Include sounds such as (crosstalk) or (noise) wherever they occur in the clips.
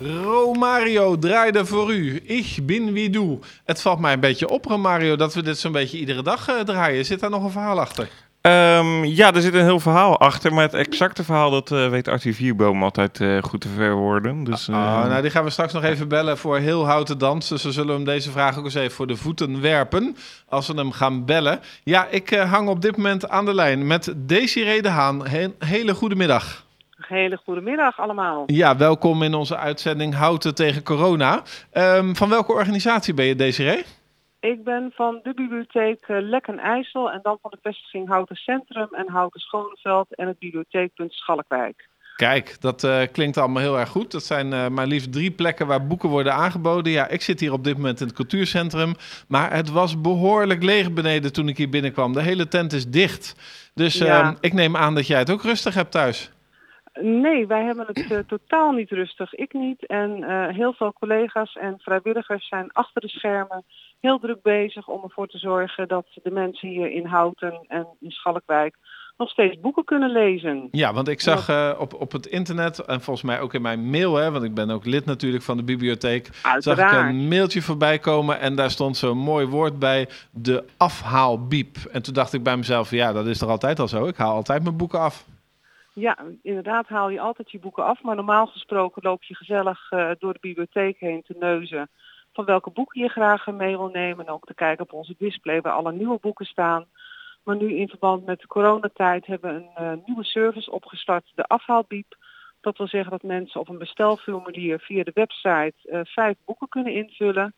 Romario draaide voor u. Ich bin wie du. Het valt mij een beetje op, Romario, dat we dit zo'n beetje iedere dag uh, draaien. Zit daar nog een verhaal achter? Um, ja, er zit een heel verhaal achter. Maar het exacte verhaal, dat uh, weet Arthur Vierboom altijd uh, goed te verwoorden. Dus, uh... oh, nou, die gaan we straks nog even bellen voor heel houten dans. Dus we zullen hem deze vraag ook eens even voor de voeten werpen. Als we hem gaan bellen. Ja, ik hang op dit moment aan de lijn met Desiree de Haan. He hele goede middag. Hele goede middag allemaal. Ja, welkom in onze uitzending Houten tegen corona. Um, van welke organisatie ben je, Desiree? Ik ben van de bibliotheek Lekken IJssel en dan van de vestiging Houten Centrum en Houten Schoneveld en het bibliotheekpunt Schalkwijk. Kijk, dat uh, klinkt allemaal heel erg goed. Dat zijn uh, maar liefst drie plekken waar boeken worden aangeboden. Ja, ik zit hier op dit moment in het cultuurcentrum. Maar het was behoorlijk leeg beneden toen ik hier binnenkwam. De hele tent is dicht. Dus ja. uh, ik neem aan dat jij het ook rustig hebt thuis. Nee, wij hebben het uh, totaal niet rustig. Ik niet. En uh, heel veel collega's en vrijwilligers zijn achter de schermen heel druk bezig om ervoor te zorgen dat de mensen hier in Houten en in Schalkwijk nog steeds boeken kunnen lezen. Ja, want ik zag uh, op, op het internet en volgens mij ook in mijn mail, hè, want ik ben ook lid natuurlijk van de bibliotheek, Uiteraard. zag ik een mailtje voorbij komen en daar stond zo'n mooi woord bij, de afhaalbiep. En toen dacht ik bij mezelf, ja, dat is toch altijd al zo? Ik haal altijd mijn boeken af. Ja, inderdaad haal je altijd je boeken af, maar normaal gesproken loop je gezellig uh, door de bibliotheek heen te neuzen van welke boeken je graag mee wil nemen en ook te kijken op onze display waar alle nieuwe boeken staan. Maar nu in verband met de coronatijd hebben we een uh, nieuwe service opgestart, de afhaalbiep. Dat wil zeggen dat mensen op een bestelformulier via de website uh, vijf boeken kunnen invullen.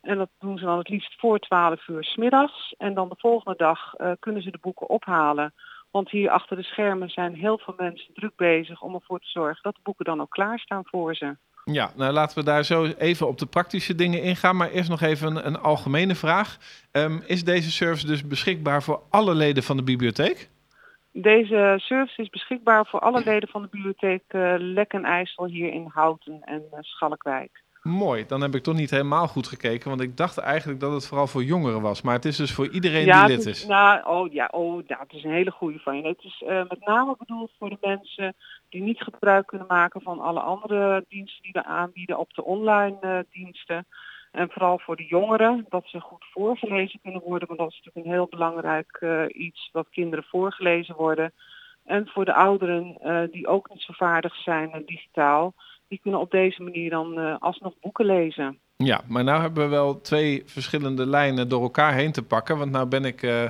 En dat doen ze dan het liefst voor 12 uur smiddags. En dan de volgende dag kunnen ze de boeken ophalen. Want hier achter de schermen zijn heel veel mensen druk bezig om ervoor te zorgen dat de boeken dan ook klaarstaan voor ze. Ja, nou laten we daar zo even op de praktische dingen ingaan. Maar eerst nog even een, een algemene vraag. Um, is deze service dus beschikbaar voor alle leden van de bibliotheek? Deze service is beschikbaar voor alle leden van de bibliotheek uh, Lek en IJssel hier in Houten en uh, Schalkwijk. Mooi, dan heb ik toch niet helemaal goed gekeken, want ik dacht eigenlijk dat het vooral voor jongeren was. Maar het is dus voor iedereen ja, die lid is. Nou, oh ja, oh, het is een hele goede van je. Het is uh, met name bedoeld voor de mensen die niet gebruik kunnen maken van alle andere diensten die we aanbieden op de online uh, diensten. En vooral voor de jongeren, dat ze goed voorgelezen kunnen worden, want dat is natuurlijk een heel belangrijk uh, iets, dat kinderen voorgelezen worden. En voor de ouderen die ook niet zo vaardig zijn digitaal, die kunnen op deze manier dan uh, alsnog boeken lezen. Ja, maar nou hebben we wel twee verschillende lijnen door elkaar heen te pakken. Want nou ben ik uh,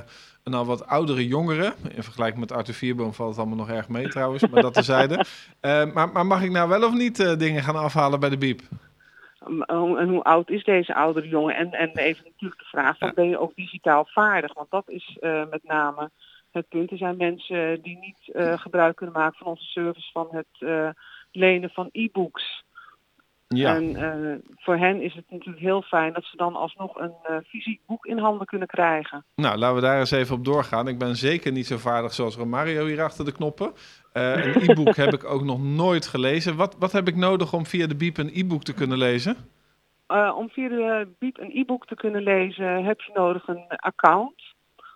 een al wat oudere jongere. In vergelijking met Arthur Vierboom valt het allemaal nog erg mee trouwens, maar dat tezijde. Uh, (laughs) maar, maar mag ik nou wel of niet dingen gaan afhalen bij de biep? En hoe oud is deze oudere jongen? En, en even natuurlijk de vraag, van, ja. ben je ook digitaal vaardig? Want dat is met name het punt. Er zijn mensen die niet gebruik kunnen maken van onze service van het lenen van e-books. Ja. En uh, voor hen is het natuurlijk heel fijn dat ze dan alsnog een uh, fysiek boek in handen kunnen krijgen. Nou, laten we daar eens even op doorgaan. Ik ben zeker niet zo vaardig zoals Romario hier achter de knoppen. Uh, een (laughs) e-book heb ik ook nog nooit gelezen. Wat, wat heb ik nodig om via de Biep een e-book te kunnen lezen? om via de Biep een e-book te kunnen lezen heb je nodig een account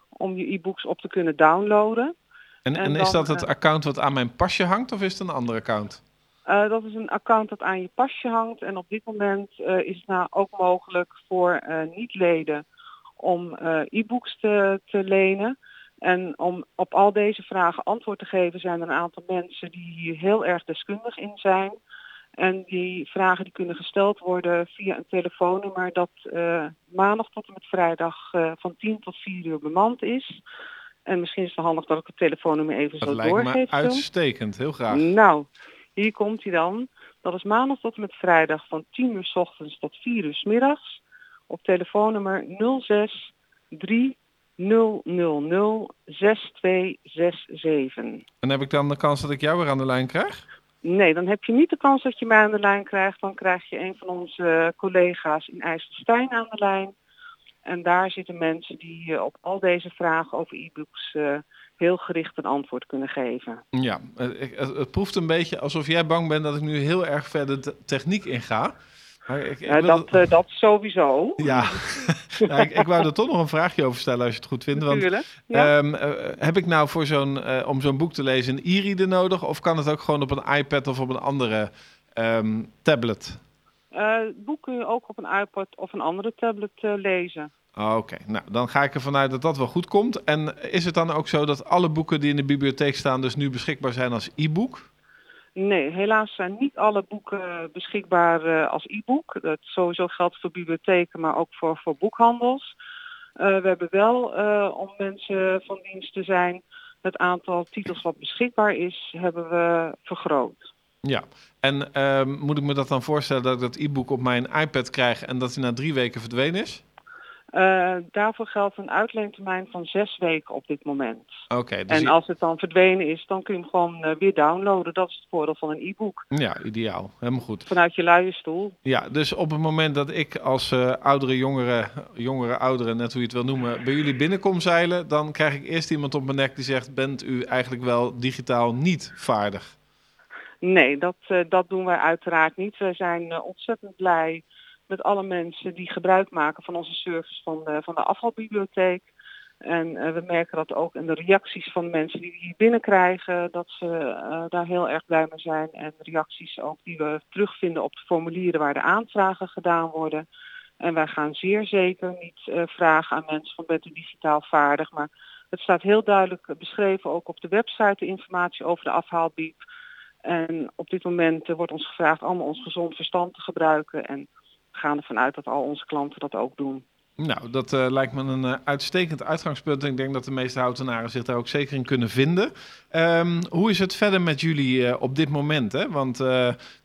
om je e-books op te kunnen downloaden. En, en, en is dat het account wat aan mijn pasje hangt of is het een ander account? Uh, dat is een account dat aan je pasje hangt en op dit moment uh, is het nou ook mogelijk voor uh, niet-leden om e-books te, te lenen. En om op al deze vragen antwoord te geven zijn er een aantal mensen die hier heel erg deskundig in zijn. En die vragen die kunnen gesteld worden via een telefoonnummer dat maandag tot en met vrijdag van 10 tot 4 uur bemand is. En misschien is het handig dat ik het telefoonnummer even dat zo lijkt doorgeef. me uitstekend, heel graag. Nou, hier komt hij dan. Dat is maandag tot en met vrijdag van 10 uur s ochtends tot 4 uur s middags. Op telefoonnummer 06 3000 6267. En heb ik dan de kans dat ik jou weer aan de lijn krijg? Nee, dan heb je niet de kans dat je mij aan de lijn krijgt. Dan krijg je een van onze collega's in IJsselstein aan de lijn. En daar zitten mensen die op al deze vragen over e-books uh, heel gericht een antwoord kunnen geven. Ja, het, het, proeft een beetje alsof jij bang bent dat ik nu heel erg verder de techniek inga. Maar ik, ik ja, dat, uh, dat sowieso. Ja, (laughs) nou, ik, ik wou er toch nog een vraagje over stellen als je het goed vindt. Want, ja. um, uh, heb ik nou voor zo'n, uh, om zo'n boek te lezen een e-reader nodig? Of kan het ook gewoon op een iPad of op een andere ehm, tablet? het boek kun je ook op een iPad of een andere tablet lezen. Oké, nou dan ga ik ervan uit dat dat wel goed komt. En is het dan ook zo dat alle boeken die in de bibliotheek staan dus nu beschikbaar zijn als e-book? Nee, helaas zijn niet alle boeken beschikbaar uh, als e-book. Dat sowieso geldt voor bibliotheken, maar ook voor, voor boekhandels. Uh, we hebben wel, uh, om mensen van dienst te zijn, het aantal titels wat beschikbaar is, hebben we vergroot. Ja, en ehm, moet ik me dat dan voorstellen dat ik dat e-book op mijn iPad krijg en dat hij na drie weken verdwenen is? Uh, daarvoor geldt een uitleentermijn van zes weken op dit moment. Oké. dus en als het dan verdwenen is, dan kun je hem gewoon uh, weer downloaden. Dat is het voordeel van een e-book. Ja, ideaal. Helemaal goed. Vanuit je luie stoel. Ja, dus op het moment dat ik als uh, oudere jongere, jongere ouderen, net hoe je het wil noemen, bij jullie binnenkom zeilen, dan krijg ik eerst iemand op mijn nek die zegt, bent u eigenlijk wel digitaal niet vaardig? Nee, dat, dat doen wij uiteraard niet. We zijn ontzettend blij met alle mensen die gebruik maken van onze service van de, van de afvalbibliotheek. En uh, we merken dat ook in de reacties van de mensen die we hier binnenkrijgen, dat ze uh, daar heel erg blij mee zijn. En reacties ook die we terugvinden op de formulieren waar de aanvragen gedaan worden. En wij gaan zeer zeker niet vragen aan mensen van bent u digitaal vaardig, maar het staat heel duidelijk beschreven ook op de website de informatie over de afhaalbiep. En op dit moment wordt ons gevraagd allemaal ons gezond verstand te gebruiken. En gaan ervan uit dat al onze klanten dat ook doen. Nou, dat uh, lijkt me een uh, uitstekend uitgangspunt. Ik denk dat de meeste houtenaren zich daar ook zeker in kunnen vinden. Um, hoe is het verder met jullie uh, op dit moment? Hè? Want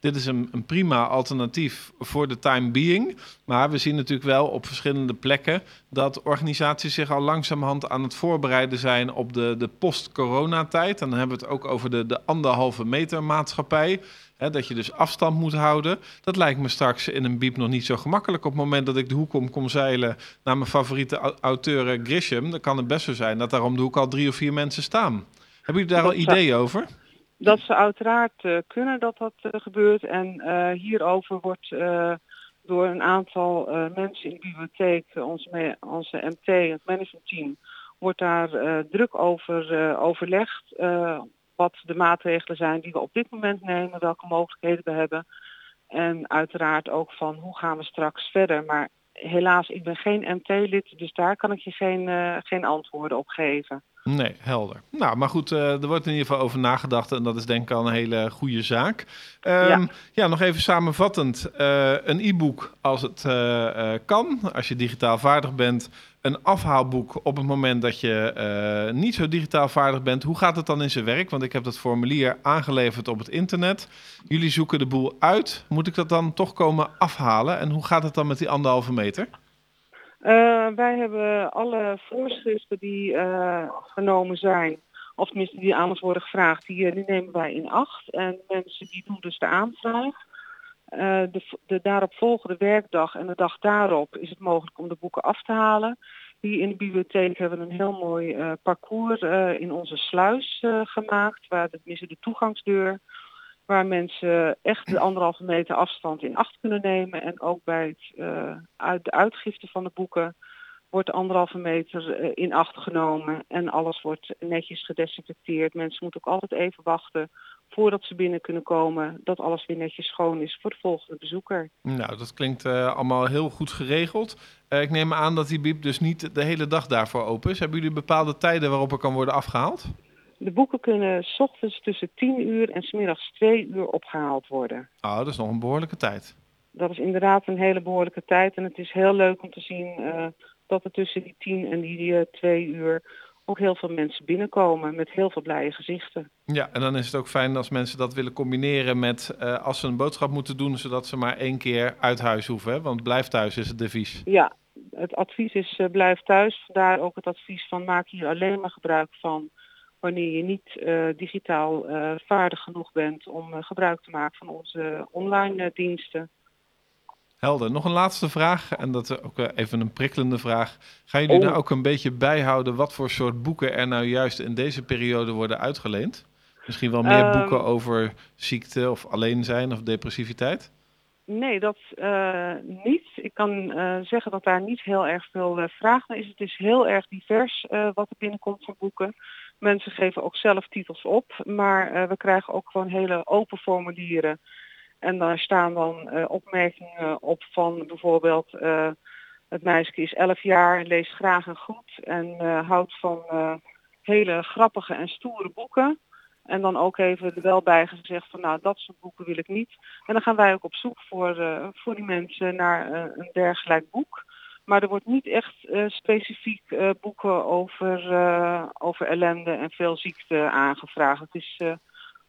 dit is een, een, prima alternatief voor de time being. Maar we zien natuurlijk wel op verschillende plekken dat organisaties zich al langzamerhand aan het voorbereiden zijn op de, de post-coronatijd. En dan hebben we het ook over de, de anderhalve meter maatschappij. Hè, dat je dus afstand moet houden. Dat lijkt me straks in een biep nog niet zo gemakkelijk. Op het moment dat ik de hoek om kom zeilen naar mijn favoriete auteur Grisham, dan kan het best zo zijn dat daar om de hoek al drie of vier mensen staan. Hebben jullie daar al ideeën over? Dat ze uiteraard uh, kunnen dat dat uh, gebeurt. En uh, hierover wordt door een aantal mensen in de bibliotheek, onze, onze MT, het managementteam, wordt daar druk over overlegd wat de maatregelen zijn die we op dit moment nemen, welke mogelijkheden we hebben. En uiteraard ook van hoe gaan we straks verder. Maar helaas, ik ben geen MT-lid, dus daar kan ik je geen, uh, geen antwoorden op geven. Nee, helder. Nou, maar goed, uh, er wordt in ieder geval over nagedacht en dat is denk ik al een hele goede zaak. Um, ja. ja. nog even samenvattend. Uh, een e-book als het kan, als je digitaal vaardig bent een afhaalboek op het moment dat je niet zo digitaal vaardig bent. Hoe gaat het dan in zijn werk? Want ik heb dat formulier aangeleverd op het internet. Jullie zoeken de boel uit. Moet ik dat dan toch komen afhalen? En hoe gaat het dan met die anderhalve meter? Uh, wij hebben alle voorschriften die uh, genomen zijn, of tenminste die aan ons worden gevraagd, die, die nemen wij in acht. En mensen die doen dus de aanvraag. De, de daaropvolgende werkdag en de dag daarop is het mogelijk om de boeken af te halen. Hier in de bibliotheek hebben we een heel mooi parcours in onze sluis gemaakt, waar tenminste de toegangsdeur, waar mensen echt de anderhalve meter afstand in acht kunnen nemen. En ook bij het, uit de uitgifte van de boeken wordt de anderhalve meter in acht genomen en alles wordt netjes gedesinfecteerd. Mensen moeten ook altijd even wachten voordat ze binnen kunnen komen, dat alles weer netjes schoon is voor de volgende bezoeker. Nou, dat klinkt uh, allemaal heel goed geregeld. Ik neem aan dat die biep dus niet de hele dag daarvoor open is. Hebben jullie bepaalde tijden waarop er kan worden afgehaald? De boeken kunnen s ochtends tussen 10 uur en smiddags 2 uur opgehaald worden. Oh, dat is nog een behoorlijke tijd. Dat is inderdaad een hele behoorlijke tijd. En het is heel leuk om te zien uh, dat er tussen die 10 en die 2 uur ook heel veel mensen binnenkomen met heel veel blije gezichten. Ja, en dan is het ook fijn als mensen dat willen combineren met uh, als ze een boodschap moeten doen, zodat ze maar één keer uit huis hoeven. Hè? Want blijf thuis is het devies. Ja, het advies is uh, blijf thuis. Vandaar ook het advies van maak hier alleen maar gebruik van wanneer je niet uh, digitaal vaardig genoeg bent om gebruik te maken van onze online diensten. Helder. Nog een laatste vraag, en dat is ook eh, even een prikkelende vraag. Gaan jullie oh. nou ook een beetje bijhouden wat voor soort boeken er nou juist in deze periode worden uitgeleend? Misschien wel meer um, boeken over ziekte of alleen zijn of depressiviteit? Nee, dat uh, niet. Ik kan uh, zeggen dat daar niet heel erg veel uh, vraag naar is. Het is heel erg divers wat er binnenkomt van boeken. Mensen geven ook zelf titels op, maar we krijgen ook gewoon hele open formulieren En daar staan dan opmerkingen op van bijvoorbeeld het meisje is 11 jaar, leest graag en goed en houdt van hele grappige en stoere boeken. En dan ook even er wel bij gezegd van nou dat soort boeken wil ik niet. En dan gaan wij ook op zoek voor, voor die mensen naar een dergelijk boek. Maar er wordt niet echt uh, specifiek boeken over, over ellende en veel ziekte aangevraagd. Het is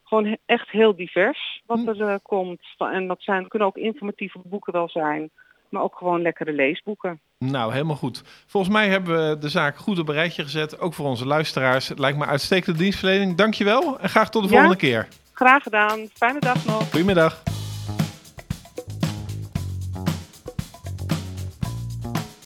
gewoon echt heel divers wat Hm. er komt. En dat zijn, kunnen ook informatieve boeken wel zijn. Maar ook gewoon lekkere leesboeken. Nou, helemaal goed. Volgens mij hebben we de zaak goed op een rijtje gezet. Ook voor onze luisteraars. Het lijkt me uitstekende dienstverlening. Dankjewel en graag tot de Ja. volgende keer. Graag gedaan. Fijne dag nog. Goedemiddag.